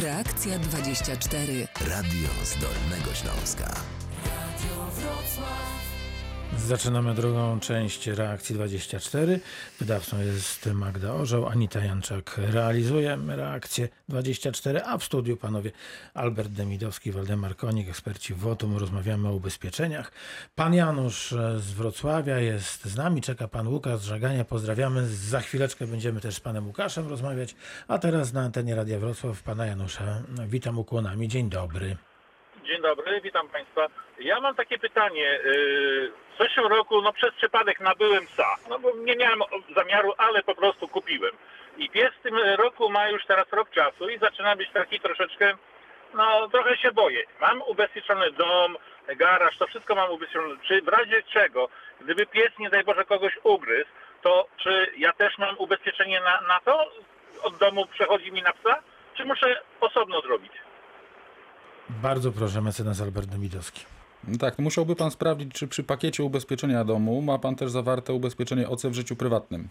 Reakcja 24. Radio z Dolnego Śląska. Zaczynamy drugą część reakcji 24. Wydawcą jest Magda Orzeł, Anita Janczak realizuje reakcję 24, a w studiu panowie Albert Demidowski, Waldemar Konik, eksperci WOTUM. Rozmawiamy o ubezpieczeniach. Pan Janusz z Wrocławia jest z nami, czeka pan Łukasz z Żagania. Pozdrawiamy. Za chwileczkę będziemy też z panem Łukaszem rozmawiać, a teraz na antenie Radia Wrocław pana Janusza witam ukłonami. Dzień dobry. Dzień dobry, witam Państwa. Ja mam takie pytanie. Yy, W zeszłym roku no, przez przypadek nabyłem psa. No bo nie miałem zamiaru, ale po prostu kupiłem. I pies w tym roku ma już teraz rok czasu i zaczyna być taki troszeczkę, no trochę się boję. Mam ubezpieczony dom, garaż, to wszystko mam ubezpieczone. Czy w razie czego, gdyby pies nie daj Boże kogoś ugryzł, to czy ja też mam ubezpieczenie na, na to? Od domu przechodzi mi na psa? Czy muszę osobno zrobić? Bardzo proszę, mecenas Albert Demidowski. Tak, musiałby pan sprawdzić, czy przy pakiecie ubezpieczenia domu ma pan też zawarte ubezpieczenie OC w życiu prywatnym.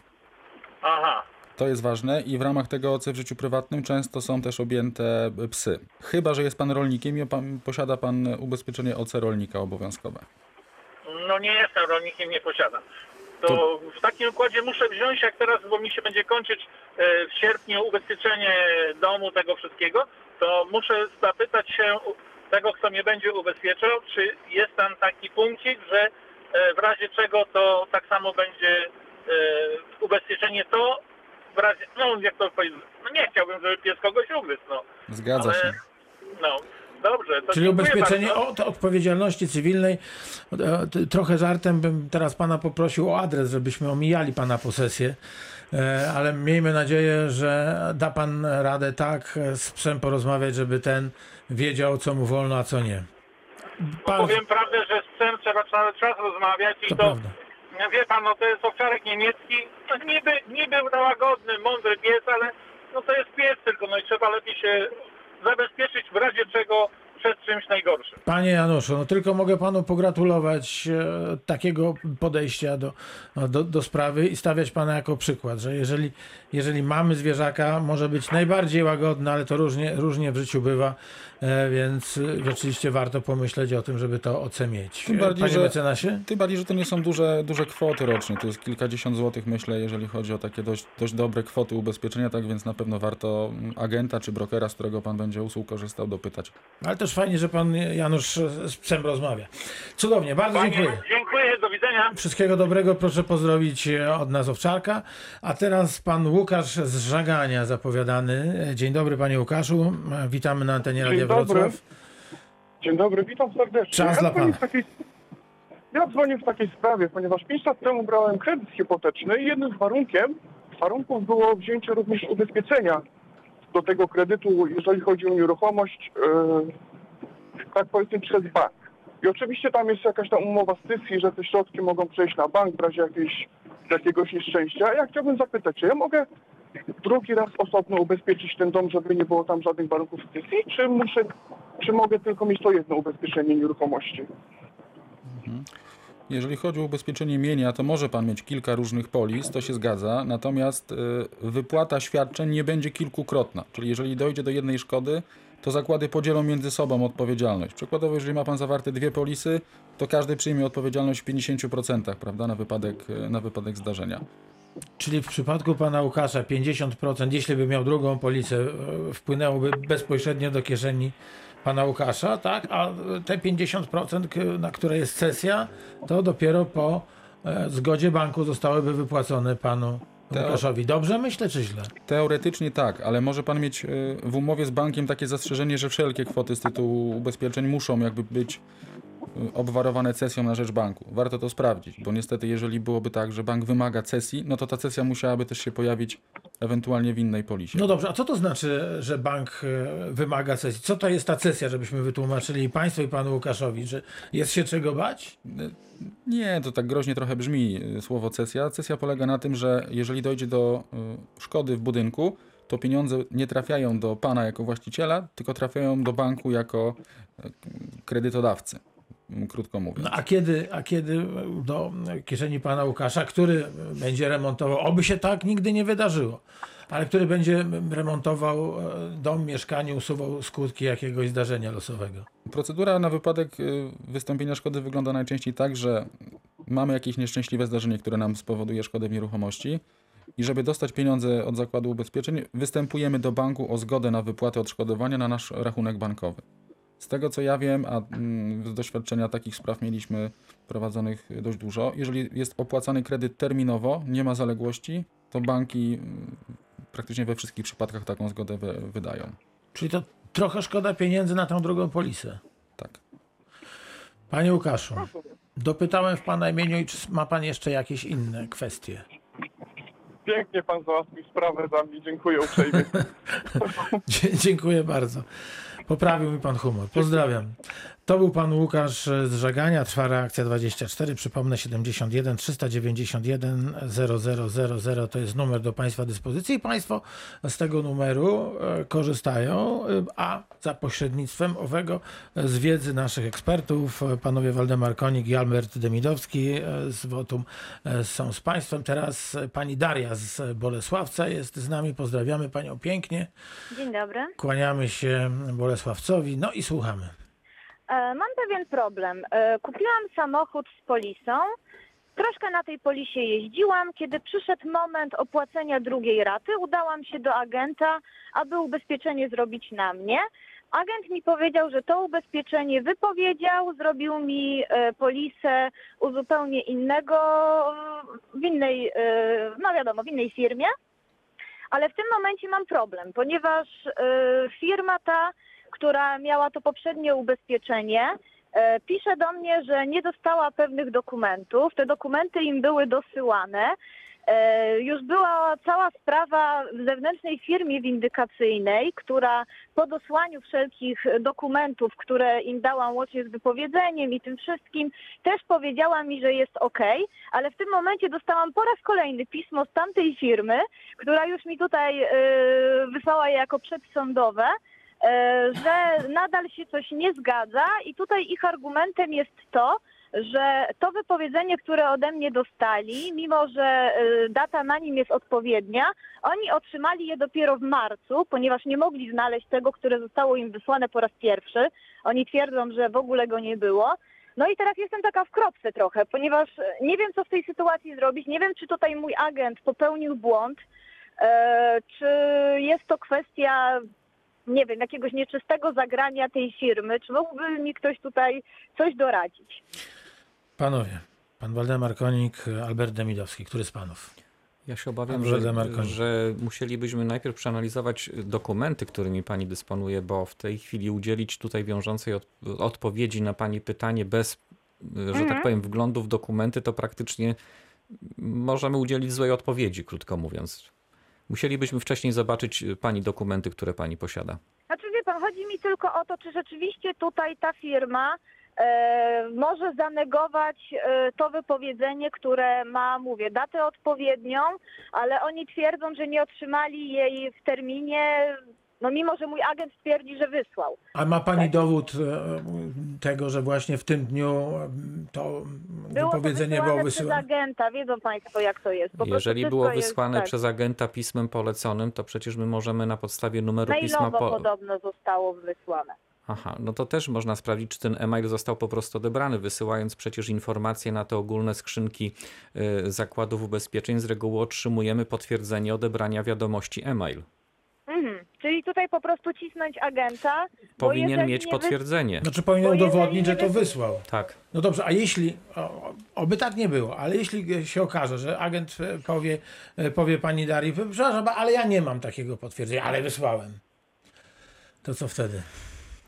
Aha, To jest ważne i w ramach tego OC w życiu prywatnym często są też objęte psy. Chyba, że jest pan rolnikiem i pan, posiada pan ubezpieczenie OC rolnika obowiązkowe. No nie jestem rolnikiem, nie posiadam. To, w takim układzie muszę wziąć, jak teraz, bo mi się będzie kończyć e, w sierpniu ubezpieczenie domu, tego wszystkiego, to muszę zapytać się tego, kto mnie będzie ubezpieczał, czy jest tam taki punkcik, że e, w razie czego to tak samo będzie e, ubezpieczenie to, w razie, no jak to powiedzieć, no nie chciałbym, żeby pies kogoś ugryzł, no. Zgadza Ale- się. No, dobrze. To Czyli ubezpieczenie bardzo. od odpowiedzialności cywilnej. E, t- Trochę żartem bym teraz pana poprosił o adres, żebyśmy omijali pana posesję, E, ale miejmy nadzieję, że da pan radę tak e, z psem porozmawiać, żeby ten wiedział, co mu wolno, a co nie. Bardzo, Powiem prawdę, że z psem trzeba cały czas rozmawiać i to to, wie pan, no to jest owczarek niemiecki, no niby, niby łagodny, mądry pies, ale no to jest pies tylko, no i trzeba lepiej się zabezpieczyć w razie czego przed czymś najgorszym. Panie Januszu, no tylko mogę panu pogratulować e, takiego podejścia do, do, do sprawy i stawiać pana jako przykład, że jeżeli, jeżeli mamy zwierzaka, może być najbardziej łagodny, ale to różnie, różnie w życiu bywa, e, więc rzeczywiście warto pomyśleć o tym, żeby to OC mieć. Tym bardziej, Panie że- mecenasie? Tym bardziej, że to nie są duże, duże kwoty rocznie, to jest kilkadziesiąt złotych myślę, jeżeli chodzi o takie dość, dość dobre kwoty ubezpieczenia, tak więc na pewno warto agenta czy brokera, z którego pan będzie usług korzystał, dopytać. Ale też fajnie, że pan Janusz z psem rozmawia. Cudownie, bardzo Panie, dziękuję. dziękuję, do widzenia. Wszystkiego dobrego, proszę pozdrowić e, od nas Owczarka. A teraz pan Łukasz z Żagania zapowiadany. Dzień dobry panie Łukaszu, witamy na antenie Dzień Radia dobry. Wrocław. Dzień dobry, witam serdecznie. Czas ja dla pana. Takiej, ja dzwonię w takiej sprawie, ponieważ 5 lat temu brałem kredyt hipoteczny i jednym z warunkiem, warunków było wzięcie również ubezpieczenia do tego kredytu, jeżeli chodzi o nieruchomość, e, tak powiedzmy przez bank. I oczywiście tam jest jakaś tam umowa z CYSI, że te środki mogą przejść na bank w razie jakiejś, jakiegoś nieszczęścia. Ja chciałbym zapytać, czy ja mogę drugi raz osobno ubezpieczyć ten dom, żeby nie było tam żadnych warunków z CYSI, czy muszę, czy mogę tylko mieć to jedno ubezpieczenie nieruchomości? Jeżeli chodzi o ubezpieczenie mienia, to może pan mieć kilka różnych polis, to się zgadza, natomiast y, wypłata świadczeń nie będzie kilkukrotna. Czyli jeżeli dojdzie do jednej szkody, to zakłady podzielą między sobą odpowiedzialność. Przykładowo, jeżeli ma pan zawarte dwie polisy, to każdy przyjmie odpowiedzialność w 50%, prawda, na wypadek, y, na wypadek zdarzenia. Czyli w przypadku pana Łukasza 50%, jeśli by miał drugą policę, e, wpłynęłoby bezpośrednio do kieszeni pana Łukasza, tak? A e, te 50%, k- na które jest sesja, to dopiero po e, zgodzie banku zostałyby wypłacone panu Teo- Łukaszowi. Dobrze myślę, czy źle? Teoretycznie tak, ale może pan mieć y, w umowie z bankiem takie zastrzeżenie, że wszelkie kwoty z tytułu ubezpieczeń muszą jakby być obwarowane cesją na rzecz banku. Warto to sprawdzić, bo niestety jeżeli byłoby tak, że bank wymaga cesji, no to ta cesja musiałaby też się pojawić ewentualnie w innej polisie. No dobrze, a co to znaczy, że bank e, wymaga sesji? Co to jest ta sesja, żebyśmy wytłumaczyli i państwu i panu Łukaszowi, że jest się czego bać? Nie, to tak groźnie trochę brzmi y, słowo cesja. Cesja polega na tym, że jeżeli dojdzie do szkody w budynku, to pieniądze nie trafiają do pana jako właściciela, tylko trafiają do banku jako kredytodawcy. Krótko mówiąc. No, a, kiedy, a kiedy do kieszeni pana Łukasza, który będzie remontował, oby się tak nigdy nie wydarzyło, ale który będzie remontował e, dom, mieszkanie, usuwał skutki jakiegoś zdarzenia losowego. Procedura na wypadek y, wystąpienia szkody wygląda najczęściej tak, że mamy jakieś nieszczęśliwe zdarzenie, które nam spowoduje szkodę w nieruchomości i żeby dostać pieniądze od zakładu ubezpieczeń, występujemy do banku o zgodę na wypłatę odszkodowania na nasz rachunek bankowy. Z tego co ja wiem, a mm, z doświadczenia takich spraw mieliśmy prowadzonych dość dużo, jeżeli jest opłacany kredyt terminowo, nie ma zaległości, to banki mm, praktycznie we wszystkich przypadkach taką zgodę wy- wydają. Czyli to trochę szkoda pieniędzy na tą drugą polisę. Tak. Panie Łukaszu, dopytałem w pana imieniu i czy ma pan jeszcze jakieś inne kwestie? Pięknie pan załatwił sprawę za mnie, dziękuję uprzejmie. Dziękuję bardzo. Poprawił mi pan humor. Pozdrawiam. To był pan Łukasz z Żegania. Trwa reakcja 24. Przypomnę 71 391 0000 to jest numer do państwa dyspozycji. Państwo z tego numeru e, korzystają, e, a za pośrednictwem owego e, z wiedzy naszych ekspertów, panowie Waldemar Konik i Albert Demidowski z Wotum są z państwem. Teraz pani Daria z Bolesławca jest z nami. Pozdrawiamy panią pięknie. Dzień dobry. Kłaniamy się Bolesławcowi, no i słuchamy. E, mam pewien problem. E, kupiłam samochód z polisą. Troszkę na tej polisie jeździłam. Kiedy przyszedł moment opłacenia drugiej raty, udałam się do agenta, aby ubezpieczenie zrobić na mnie. Agent mi powiedział, że to ubezpieczenie wypowiedział, zrobił mi e, polisę u zupełnie innego, w innej, no wiadomo, w innej firmie. Ale w tym momencie mam problem, ponieważ firma ta, która miała to poprzednie ubezpieczenie, e, pisze do mnie, że nie dostała pewnych dokumentów. Te dokumenty im były dosyłane. E, Już była cała sprawa w zewnętrznej firmie windykacyjnej, która po dosłaniu wszelkich dokumentów, które im dałam łącznie z wypowiedzeniem i tym wszystkim, też powiedziała mi, że jest ok, ale w tym momencie dostałam po raz kolejny pismo z tamtej firmy, która już mi tutaj e, wysłała je jako przedsądowe, że nadal się coś nie zgadza i tutaj ich argumentem jest to, że to wypowiedzenie, które ode mnie dostali, mimo że e, data na nim jest odpowiednia, oni otrzymali je dopiero w marcu, ponieważ nie mogli znaleźć tego, które zostało im wysłane po raz pierwszy. Oni twierdzą, że w ogóle go nie było. No i teraz jestem taka w kropce trochę, ponieważ e, nie wiem, co w tej sytuacji zrobić. Nie wiem, czy tutaj mój agent popełnił błąd, e, czy jest to kwestia, nie wiem, jakiegoś nieczystego zagrania tej firmy. Czy mógłby mi ktoś tutaj coś doradzić? Panowie, pan Waldemar Konik, Albert Demidowski, który z panów? Ja się obawiam, że, że musielibyśmy najpierw przeanalizować dokumenty, którymi pani dysponuje, bo w tej chwili udzielić tutaj wiążącej od, odpowiedzi na pani pytanie bez, że tak powiem, wglądu w dokumenty, to praktycznie możemy udzielić złej odpowiedzi, krótko mówiąc. Musielibyśmy wcześniej zobaczyć y, pani dokumenty, które pani posiada. Znaczy wie pan, chodzi mi tylko o to, czy rzeczywiście tutaj ta firma e, może zanegować e, to wypowiedzenie, które ma, mówię, datę odpowiednią, ale oni twierdzą, że nie otrzymali jej w terminie, no mimo, że mój agent twierdzi, że wysłał. A ma pani dowód e, tego, że właśnie w tym dniu e, to Było wypowiedzenie to było wysyłane przez agenta, wiedzą państwo jak to jest. Po Jeżeli było jest, wysłane tak. przez agenta pismem poleconym, to przecież my możemy na podstawie numeru pisma... Mailowo Po... podobno zostało wysłane. Aha, no to też można sprawdzić, czy ten e-mail został po prostu odebrany, wysyłając przecież informacje na te ogólne skrzynki y, zakładów ubezpieczeń. Z reguły otrzymujemy potwierdzenie odebrania wiadomości e-mail. Tutaj po prostu cisnąć agenta. Powinien mieć nie potwierdzenie. Znaczy powinien udowodnić, że to wys- wysłał. Tak. No dobrze, a jeśli, o, oby tak nie było, ale jeśli się okaże, że agent e, powie, e, powie pani Darii, przepraszam, ale ja nie mam takiego potwierdzenia, ale wysłałem. To co wtedy?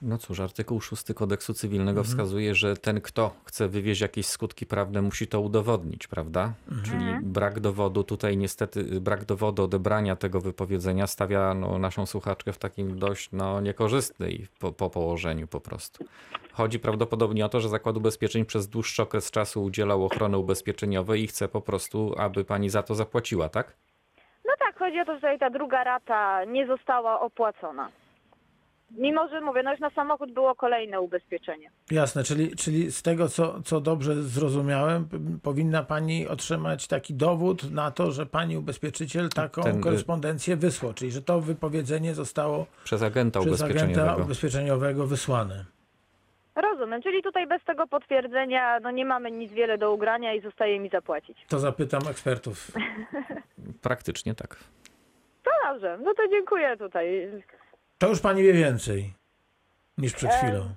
No cóż, artykuł 6 kodeksu cywilnego wskazuje, że ten, kto chce wywieźć jakieś skutki prawne, musi to udowodnić, prawda? Czyli brak dowodu, tutaj niestety brak dowodu odebrania tego wypowiedzenia stawia no, naszą słuchaczkę w takim dość no, niekorzystnej po, po położeniu po prostu. Chodzi prawdopodobnie o to, że Zakład Ubezpieczeń przez dłuższy okres czasu udzielał ochrony ubezpieczeniowej i chce po prostu, aby pani za to zapłaciła, tak? No tak, chodzi o to, że tutaj ta druga rata nie została opłacona. Mimo, że mówię, no już na samochód było kolejne ubezpieczenie. Jasne, czyli, czyli z tego, co, co dobrze zrozumiałem, powinna pani otrzymać taki dowód na to, że pani ubezpieczyciel taką Ten, korespondencję wysłał, czyli że to wypowiedzenie zostało Przez agenta przez agenta ubezpieczeniowego. ubezpieczeniowego wysłane. Rozumiem, czyli tutaj bez tego potwierdzenia no nie mamy nic wiele do ugrania i zostaje mi zapłacić. To zapytam ekspertów. Praktycznie tak. To dobrze, no to dziękuję tutaj. To już pani wie więcej niż przed chwilą.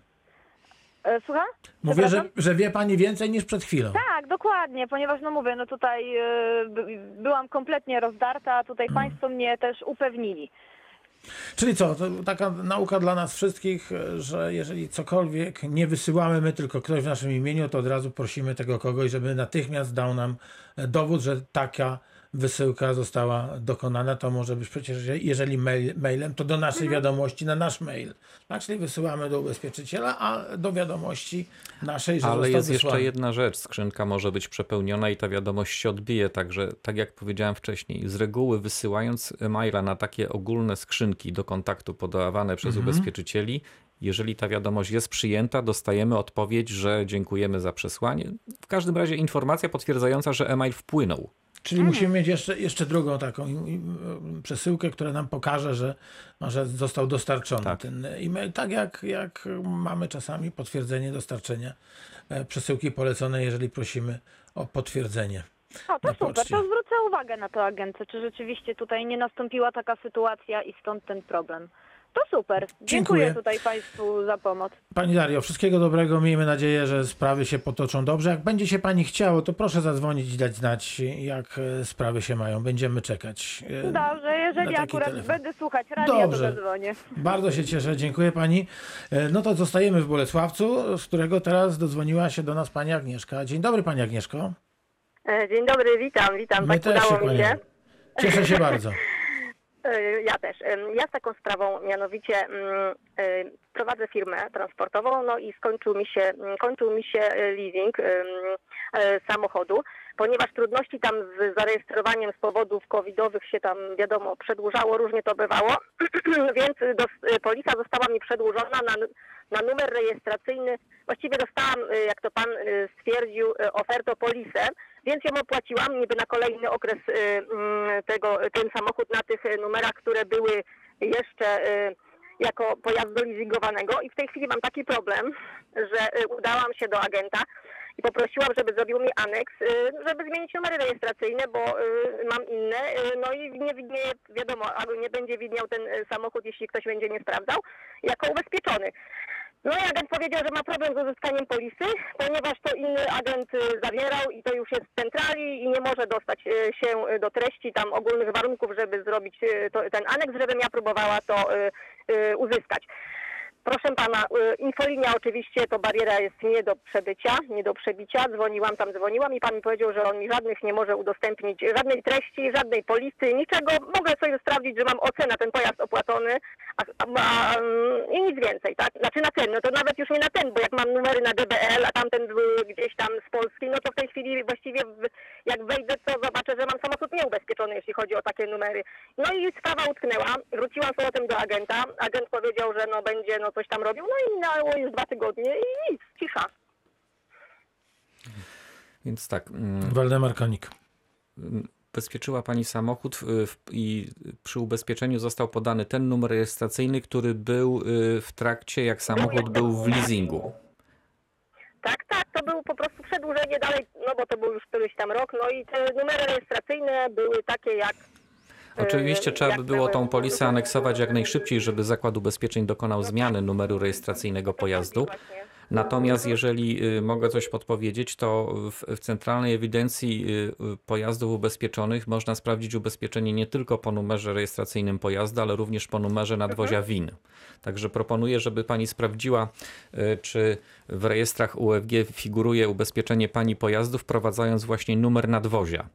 E, Słucham? Mówię, że, że wie pani więcej niż przed chwilą. Tak, dokładnie, ponieważ no mówię, no tutaj e, by- byłam kompletnie rozdarta, a tutaj państwo mnie też upewnili. Czyli co, to taka nauka dla nas wszystkich, e, że jeżeli cokolwiek nie wysyłamy my, tylko ktoś w naszym imieniu, to od razu prosimy tego kogoś, żeby natychmiast dał nam e, dowód, że taka wysyłka została dokonana. To może być przecież, że jeżeli mail, mailem, to do naszej Mhm. wiadomości na nasz mail. Tak, czyli wysyłamy do ubezpieczyciela, a do wiadomości naszej, że Ale jest wysłany. jeszcze jedna rzecz. Skrzynka może być przepełniona i ta wiadomość się odbije. Także, tak jak powiedziałem wcześniej, z reguły wysyłając maila na takie ogólne skrzynki do kontaktu podawane przez Mhm. ubezpieczycieli, jeżeli ta wiadomość jest przyjęta, dostajemy odpowiedź, że dziękujemy za przesłanie. W każdym razie informacja potwierdzająca, że e-mail wpłynął. Czyli musimy mieć jeszcze, jeszcze drugą taką przesyłkę, która nam pokaże, że, że został dostarczony Tak. ten e-mail. Tak jak, jak mamy czasami potwierdzenie dostarczenia e, przesyłki poleconej, jeżeli prosimy o potwierdzenie. O, to super, poczcie. to zwrócę uwagę na to agentce, czy rzeczywiście tutaj nie nastąpiła taka sytuacja i stąd ten problem. To super. Dziękuję, Dziękuję. tutaj Państwu za pomoc. Pani Dario, wszystkiego dobrego. Miejmy nadzieję, że sprawy się potoczą dobrze. Jak będzie się Pani chciało, to proszę zadzwonić i dać znać, jak e, sprawy się mają. Będziemy czekać. e, Dobrze, jeżeli akurat telefon. będę słuchać radia, Dobrze. to zadzwonię. Bardzo się cieszę, dziękuję pani. E, No to zostajemy w Bolesławcu, z którego teraz dodzwoniła się do nas pani Agnieszka. Dzień dobry pani Agnieszko. Dzień dobry, witam, witam. My tak też się udało mi się. Cieszę się bardzo. E, Ja też. Ja z taką sprawą, mianowicie mm, e, prowadzę firmę transportową, no i skończył mi się, mm, kończył mi się e, leasing samochodu, ponieważ trudności tam z zarejestrowaniem z powodów covidowych się tam, wiadomo, przedłużało, różnie to bywało, więc dos, e, polisa została mi przedłużona na, na numer rejestracyjny. Właściwie dostałam, e, jak to pan e, stwierdził, e, ofertę polisę, więc ją opłaciłam niby na kolejny okres y, mm, tego, ten samochód na tych y, numerach, które były jeszcze y, jako pojazdu leasingowanego i w tej chwili mam taki problem, że y, udałam się do agenta i poprosiłam, żeby zrobił mi aneks, y, żeby zmienić numery rejestracyjne, bo y, mam inne, y, no i nie widnieje, wiadomo, albo nie będzie widniał ten samochód, jeśli ktoś będzie nie sprawdzał, jako ubezpieczony. No i agent powiedział, że ma problem z uzyskaniem polisy, ponieważ to inny agent zawierał i to już jest w centrali i nie może dostać się do treści tam ogólnych warunków, żeby zrobić to, ten aneks, żebym ja próbowała to uzyskać. Proszę pana, y, infolinia oczywiście to bariera jest nie do przebycia, nie do przebicia. Dzwoniłam tam, dzwoniłam i pan mi powiedział, że on mi żadnych nie może udostępnić, żadnej treści, żadnej polisy, niczego. Mogę sobie sprawdzić, że mam ocenę ten pojazd opłacony a, a, a, mm, i nic więcej, tak? Znaczy na ten, no to nawet już nie na ten, bo jak mam numery na DBL, a tamten był gdzieś tam z Polski, no to w tej chwili właściwie jak wejdę, to zobaczę, że mam samochód nieubezpieczony, jeśli chodzi o takie numery. No i sprawa utknęła, wróciłam z powrotem do agenta, agent powiedział, że no będzie no coś tam robił, no i minęło już dwa tygodnie i nic, cisza. Więc tak, mm, Waldemar Konik. ubezpieczyła pani samochód y, w- i przy ubezpieczeniu został podany ten numer rejestracyjny, który był y, w trakcie, jak samochód był w leasingu. Tak, tak, to było po prostu przedłużenie dalej, no bo to był już któryś tam rok, no i te numery rejestracyjne były takie jak... Oczywiście e, trzeba by było tą polisę aneksować jak najszybciej, żeby Zakład Ubezpieczeń dokonał zmiany numeru rejestracyjnego pojazdu. Natomiast jeżeli y, mogę coś podpowiedzieć, to w, Centralnej Ewidencji y, y, Pojazdów Ubezpieczonych można sprawdzić ubezpieczenie nie tylko po numerze rejestracyjnym pojazdu, ale również po numerze nadwozia WIN. Także proponuję, żeby pani sprawdziła, czy w rejestrach UFG figuruje ubezpieczenie pani pojazdu, wprowadzając właśnie numer nadwozia.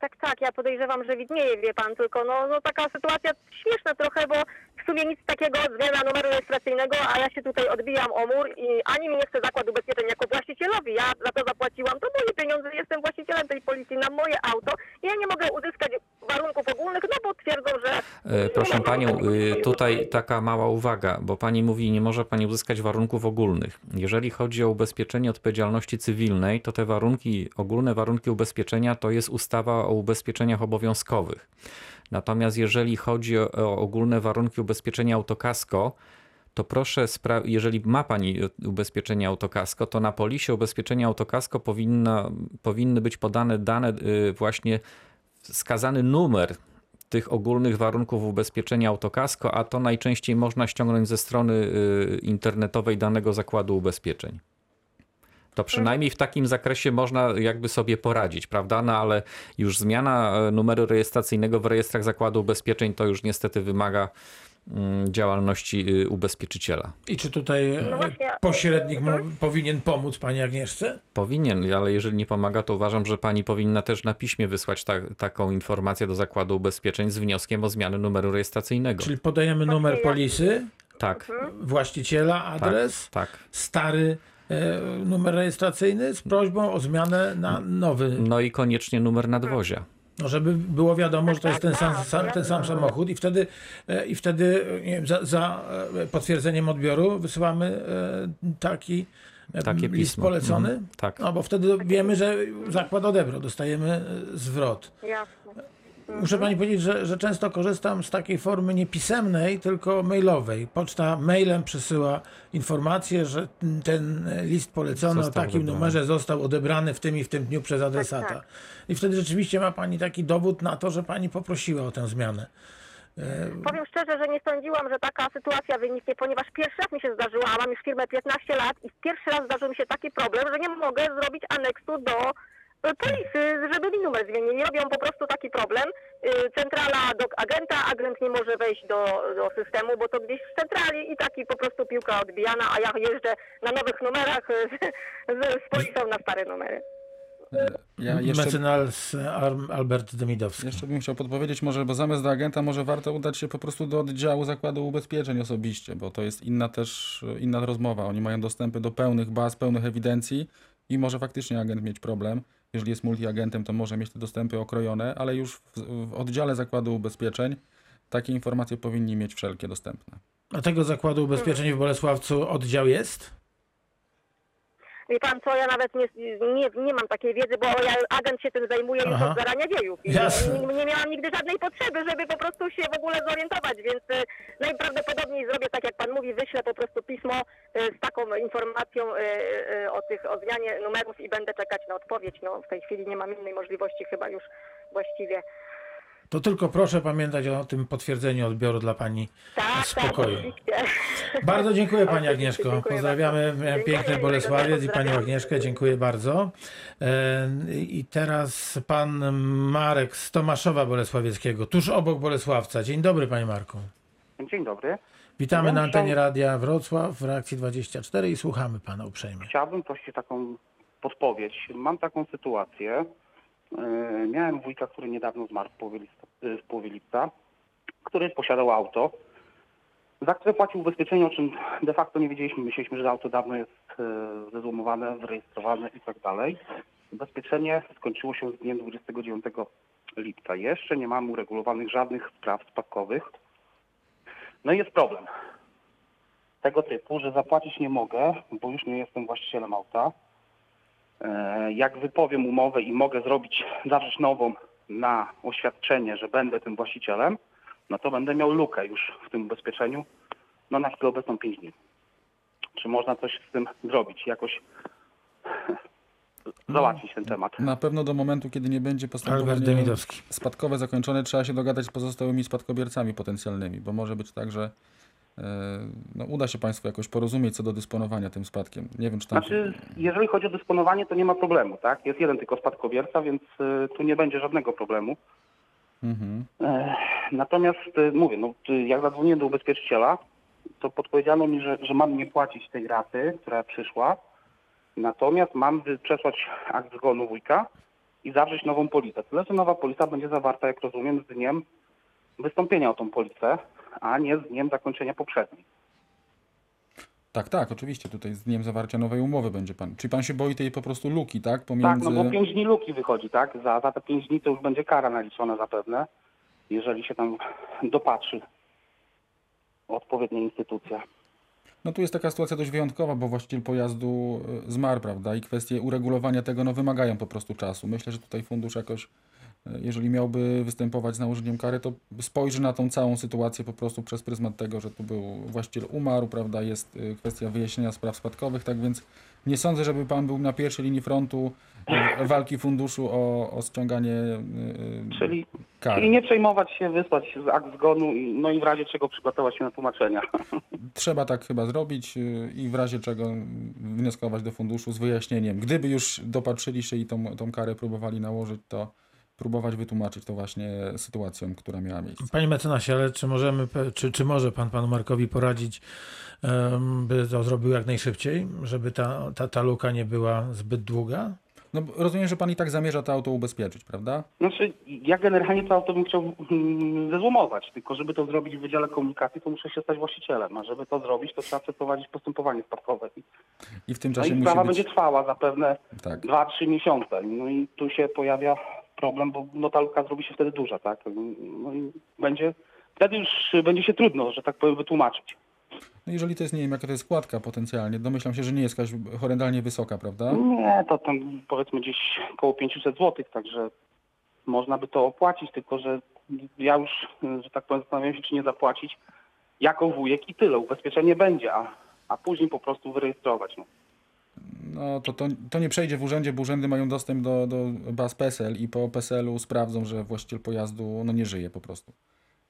Tak, tak, ja podejrzewam, że widnieje, wie pan, tylko no, no taka sytuacja śmieszna trochę, bo w sumie nic takiego, zmiana numeru rejestracyjnego, a ja się tutaj odbijam o mur i ani mi nie chce zakład ubezpieczeń jako właścicielowi, ja za to zapłaciłam, to moje pieniądze, jestem właścicielem tej policji na moje auto i ja nie mogę uzyskać warunków ogólnych, no bo twierdzą, że E, Proszę panią, y, tutaj taka mała uwaga, bo pani mówi, nie może pani uzyskać warunków ogólnych. Jeżeli chodzi o ubezpieczenie odpowiedzialności cywilnej, to te warunki, ogólne warunki ubezpieczenia to jest ustawa o ubezpieczeniach obowiązkowych. Natomiast jeżeli chodzi o, ogólne warunki ubezpieczenia autokasko, to proszę, jeżeli ma Pani ubezpieczenie autokasko, to na polisie ubezpieczenia autokasko powinna, powinny być podane dane, y, właśnie wskazany numer tych ogólnych warunków ubezpieczenia autokasko, a to najczęściej można ściągnąć ze strony y, internetowej danego zakładu ubezpieczeń. To przynajmniej w takim zakresie można jakby sobie poradzić, prawda? No ale już zmiana e, numeru rejestracyjnego w rejestrach zakładu ubezpieczeń to już niestety wymaga działalności y, ubezpieczyciela. I czy tutaj e, No właśnie, pośrednik mo- powinien pomóc pani Agnieszce? Powinien, ale jeżeli nie pomaga, to uważam, że pani powinna też na piśmie wysłać ta, taką informację do zakładu ubezpieczeń z wnioskiem o zmianę numeru rejestracyjnego. Czyli podajemy numer polisy, Tak, właściciela, adres, tak. stary e, numer rejestracyjny z prośbą o zmianę na nowy. No i koniecznie numer nadwozia. No, żeby było wiadomo, że to jest ten sam, tak, sam, ten sam samochód i wtedy, e, i wtedy nie wiem, za, za e, potwierdzeniem odbioru wysyłamy e, taki Takie list pismo. polecony. Mhm, tak. No bo wtedy wiemy, że zakład odebrał, dostajemy zwrot. Jasne. Muszę pani powiedzieć, że, że często korzystam z takiej formy nie pisemnej, tylko mailowej. Poczta mailem przesyła informację, że ten list polecony Został o takim odebrany. numerze został odebrany w tym i w tym dniu przez adresata. tak. I wtedy rzeczywiście ma pani taki dowód na to, że pani poprosiła o tę zmianę. Powiem szczerze, że nie sądziłam, że taka sytuacja wyniknie, ponieważ pierwszy raz mi się zdarzyła, a mam już firmę 15 lat i pierwszy raz zdarzył mi się taki problem, że nie mogę zrobić aneksu do e, polisy, żeby mi numer zmienili. Robią po prostu taki problem. Y, Centrala do agenta, agent nie może wejść do, do systemu, bo to gdzieś w centrali i taki po prostu piłka odbijana, a ja jeżdżę na nowych numerach e, z, z polisą na stare numery. Ja jeszcze, Mecenas Albert Demidowski. jeszcze bym chciał podpowiedzieć może, bo zamiast do agenta może warto udać się po prostu do oddziału zakładu ubezpieczeń osobiście, bo to jest inna też, inna rozmowa. Oni mają dostępy do pełnych baz, pełnych ewidencji i może faktycznie agent mieć problem. Jeżeli jest multiagentem, to może mieć te dostępy okrojone, ale już w, w oddziale zakładu ubezpieczeń takie informacje powinni mieć wszelkie dostępne. A tego zakładu ubezpieczeń w Bolesławcu oddział jest? Wie pan co, ja nawet nie, nie, nie mam takiej wiedzy, bo ja, agent się tym zajmuje już Aha. od zarania dziejów. I Jasne. nie, nie miałam nigdy żadnej potrzeby, żeby po prostu się w ogóle zorientować, więc y, najprawdopodobniej zrobię tak, jak pan mówi, wyślę po prostu pismo y, z taką informacją y, y, o tych, o zmianie numerów i będę czekać na odpowiedź. No, w tej chwili nie mam innej możliwości chyba już właściwie. To tylko proszę pamiętać o tym potwierdzeniu odbioru dla pani Tak, spokoju. tak. Bardzo dziękuję Pani Agnieszko. dziękuję Pozdrawiamy bardzo. piękne Dziękuję, Bolesławiec i. Panią Agnieszkę. Dziękuję bardzo. E, I teraz Pan Marek z Tomaszowa Bolesławieckiego, tuż obok Bolesławca. Dzień dobry Panie Marku. Dzień dobry. Witamy Ja na antenie Radia Wrocław w reakcji 24 i słuchamy Pana uprzejmie. Chciałbym prosić taką podpowiedź. Mam taką sytuację. Yy, Miałem wujka, który niedawno zmarł w połowie, lipca, yy, w połowie lipca, który posiadał auto, za które płacił ubezpieczenie, o czym de facto nie wiedzieliśmy. Myśleliśmy, że auto dawno jest yy, zezłomowane, wyrejestrowane i tak dalej. Ubezpieczenie skończyło się z dniem 29 lipca. Jeszcze nie mamy uregulowanych żadnych spraw spadkowych. No i jest problem. tego typu, że zapłacić nie mogę, bo już nie jestem właścicielem auta. E, Jak wypowiem umowę i mogę zrobić, zawrzeć nową na oświadczenie, że będę tym właścicielem, no to będę miał lukę już w tym ubezpieczeniu, no na chwilę obecną 5 dni. Czy można coś z tym zrobić, jakoś załatwić ten temat? Na pewno do momentu, kiedy nie będzie postępowanie Demidowski. spadkowe zakończone, trzeba się dogadać z pozostałymi spadkobiercami potencjalnymi, bo może być tak, że no, uda się Państwu jakoś porozumieć co do dysponowania tym spadkiem. Nie wiem, czy tam... Znaczy, jeżeli chodzi o dysponowanie, to nie ma problemu, tak? Jest jeden tylko spadkobierca, więc y, tu nie będzie żadnego problemu. Mhm. E, Natomiast mówię, no, jak zadzwoniłem do ubezpieczyciela, to podpowiedziano mi, że, że mam nie płacić tej raty, która przyszła. Natomiast mam przesłać akt zgonu wujka i zawrzeć nową polisę. Tyle, że nowa polisa będzie zawarta, jak rozumiem, z dniem wystąpienia o tą polisę, a nie z dniem zakończenia poprzedniej. Tak, tak, oczywiście. Tutaj z dniem zawarcia nowej umowy będzie Pan. Czyli Pan się boi tej po prostu luki, tak? Pomiędzy... Tak, no bo 5 dni luki wychodzi, tak? Za, za te 5 dni to już będzie kara naliczona zapewne. jeżeli się tam dopatrzy odpowiednia instytucja. No tu jest taka sytuacja dość wyjątkowa, bo właściciel pojazdu y, zmarł, prawda? I kwestie uregulowania tego no, wymagają po prostu czasu. Myślę, że tutaj fundusz jakoś, jeżeli miałby występować z nałożeniem kary, to spojrzy na tą całą sytuację po prostu przez pryzmat tego, że tu był właściciel umarł, prawda? Jest y, kwestia wyjaśnienia spraw spadkowych, tak więc nie sądzę, żeby pan był na pierwszej linii frontu y, walki funduszu o, o ściąganie y, Czyli, kary. czyli nie przejmować się, wysłać akt zgonu, i- no i w razie czego przygotować się na tłumaczenia. Trzeba tak chyba zrobić i w razie czego wnioskować do funduszu z wyjaśnieniem. Gdyby już dopatrzyli się i tą, tą karę próbowali nałożyć, to próbować wytłumaczyć to właśnie sytuacją, która miała miejsce. Panie mecenasie, ale czy możemy, czy, czy może pan panu Markowi poradzić, by to zrobił jak najszybciej, żeby ta, ta, ta luka nie była zbyt długa? No bo rozumiem, że pan i tak zamierza to auto ubezpieczyć, prawda? Znaczy, ja generalnie to auto bym chciał mm, zezłomować, tylko żeby to zrobić w Wydziale Komunikacji, to muszę się stać właścicielem, a żeby to zrobić, to trzeba przeprowadzić postępowanie spadkowe. I- I w tym No czasie i musi sprawa być... będzie trwała zapewne Tak. 2-3 miesiące. No i tu się pojawia problem, bo no ta luka zrobi się wtedy duża, tak? No i będzie, wtedy już będzie się trudno, że tak powiem, wytłumaczyć. No jeżeli to jest, nie wiem, jaka to jest składka potencjalnie, domyślam się, że nie jest jakaś horrendalnie wysoka, prawda? Nie, to tam powiedzmy gdzieś około 500 zł, także można by to opłacić, tylko że ja już, że tak powiem, zastanawiam się, czy nie zapłacić jako wujek i tyle. Ubezpieczenie będzie, a, a później po prostu wyrejestrować. No. No to, to, to nie przejdzie w urzędzie, bo urzędy mają dostęp do, do baz PESEL i po PESEL-u sprawdzą, że właściciel pojazdu no, nie żyje po prostu.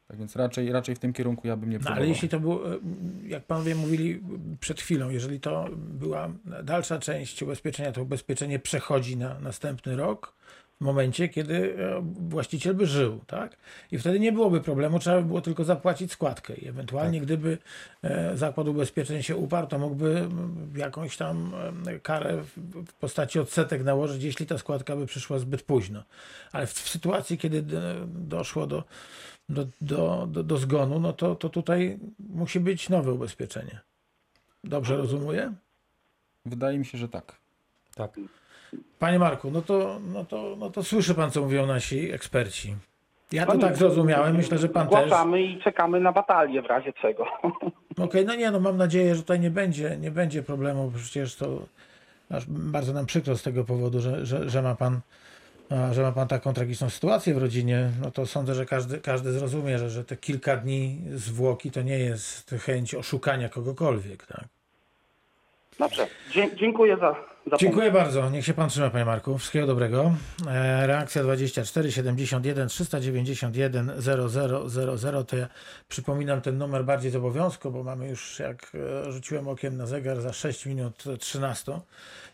Tak więc raczej, raczej w tym kierunku ja bym nie No, próbował. ale jeśli to było, e, jak panowie mówili przed chwilą, jeżeli to była dalsza część ubezpieczenia, to ubezpieczenie przechodzi na następny rok w momencie, kiedy e, właściciel by żył, tak? I wtedy nie byłoby problemu, trzeba by było tylko zapłacić składkę i ewentualnie gdyby e, zakład ubezpieczeń się uparł, to mógłby jakąś tam karę w- postaci odsetek nałożyć, jeśli ta składka by przyszła zbyt późno. Ale w, w sytuacji, kiedy doszło do do, do, do, do zgonu, no to, to tutaj musi być nowe ubezpieczenie. Dobrze rozumuję? Wydaje mi się, że tak. Tak. Panie Marku, no to, no to, no to słyszy pan, co mówią nasi eksperci. Ja to tak zrozumiałem, myślę, że pan też. Okej, Zgłaszamy i czekamy na batalię w razie czego. no nie, no mam nadzieję, że tutaj nie będzie, nie będzie problemu, bo przecież to aż bardzo nam przykro z tego powodu, że, że, że ma pan a, że ma pan taką tragiczną sytuację w rodzinie, no to sądzę, że każdy, każdy zrozumie, że, że te kilka dni zwłoki to nie jest chęć oszukania kogokolwiek, tak? Dobrze, Dzie- dziękuję za. Dziękuję bardzo. Niech się pan trzyma, panie Marku. Wszystkiego dobrego. E, reakcja 24 71 391 0000 to ja przypominam ten numer bardziej z obowiązku, bo mamy już, jak e, rzuciłem okiem na zegar, za 6 minut 13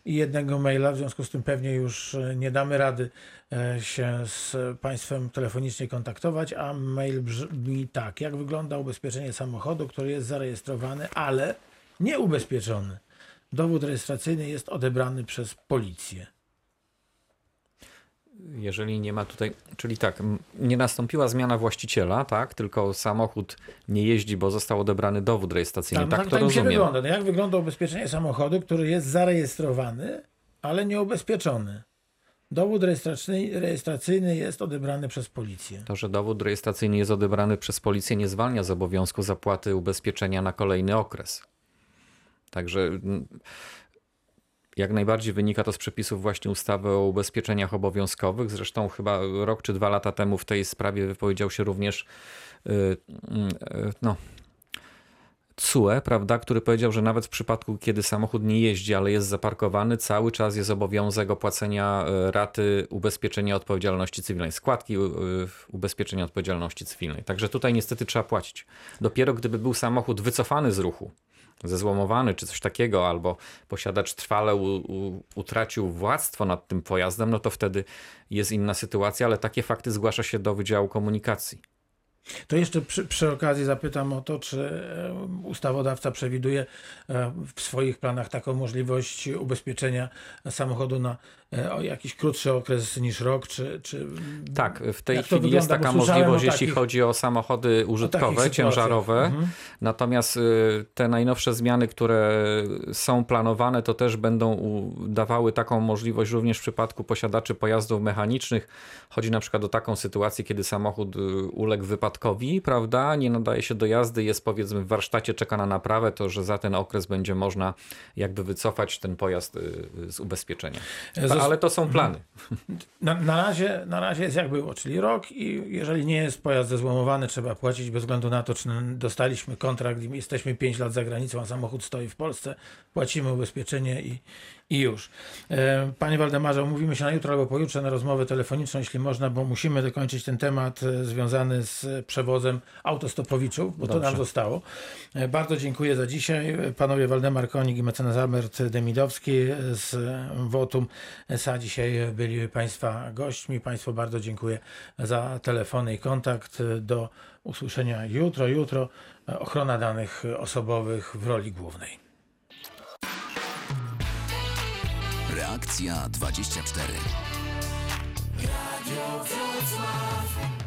i jednego maila, w związku z tym pewnie już e, nie damy rady się z państwem telefonicznie kontaktować, a mail brzmi tak. Jak wygląda ubezpieczenie samochodu, który jest zarejestrowany, ale nie ubezpieczony? Dowód rejestracyjny jest odebrany przez policję. Jeżeli nie ma tutaj, czyli tak, nie nastąpiła zmiana właściciela, tak, tylko samochód nie jeździ, bo został odebrany dowód rejestracyjny. Tam, tak, tak, to tak mi się rozumiem. wygląda. No jak wygląda ubezpieczenie samochodu, który jest zarejestrowany, ale nie ubezpieczony? Dowód rejestracyjny, rejestracyjny jest odebrany przez policję. To, że dowód rejestracyjny jest odebrany przez policję, nie zwalnia z obowiązku zapłaty ubezpieczenia na kolejny okres. Także mm, jak najbardziej wynika to z przepisów właśnie ustawy o ubezpieczeniach obowiązkowych. Zresztą chyba rok czy dwa lata temu w tej sprawie wypowiedział się również y, y, no, TSUE, prawda, który powiedział, że nawet w przypadku, kiedy samochód nie jeździ, ale jest zaparkowany, cały czas jest obowiązek opłacenia e, raty ubezpieczenia odpowiedzialności cywilnej, składki ubezpieczenia odpowiedzialności cywilnej. Także tutaj niestety trzeba płacić. Dopiero gdyby był samochód wycofany z ruchu, zezłomowany czy coś takiego, albo posiadacz trwale u, u, utracił władztwo nad tym pojazdem, no to wtedy jest inna sytuacja, ale takie fakty zgłasza się do Wydziału Komunikacji. To jeszcze przy, przy okazji zapytam o to, czy ustawodawca przewiduje e, w swoich planach taką możliwość ubezpieczenia samochodu na e, o jakiś krótszy okres niż rok, czy... czy Tak, w tej chwili jest wygląda? taka Bo słyszałem możliwość, o jeśli takich- chodzi o samochody użytkowe, sytuacjach. ciężarowe. Mhm. Natomiast y, te najnowsze zmiany, które są planowane, to też będą dawały taką możliwość również w przypadku posiadaczy pojazdów mechanicznych. Chodzi na przykład o taką sytuację, kiedy samochód y, uległ wypadkowi, prawda, nie nadaje się do jazdy, jest powiedzmy w warsztacie, czeka na naprawę, to że za ten okres będzie można jakby wycofać ten pojazd y, z ubezpieczenia. Ale to są plany. Na, na, razie, na razie jest jak było, czyli rok i jeżeli nie jest pojazd zezłomowany, trzeba płacić bez względu na to, czy dostaliśmy kontrakt i jesteśmy 5 lat za granicą, a samochód stoi w Polsce, płacimy ubezpieczenie i, i już. E, Panie Waldemarze, umówimy się na jutro albo pojutrze na rozmowę telefoniczną, jeśli można, bo musimy dokończyć ten temat e, związany z przewozem autostopowiczów, bo to nam zostało. E, Bardzo dziękuję za dzisiaj. Panowie Waldemar Konik i mecenas Albert Demidowski z Wotum SA dzisiaj byli Państwa gośćmi. Państwu bardzo dziękuję za telefony i kontakt. Do usłyszenia jutro. Jutro ochrona danych osobowych w roli głównej. Reakcja 24. Radio Wrocław.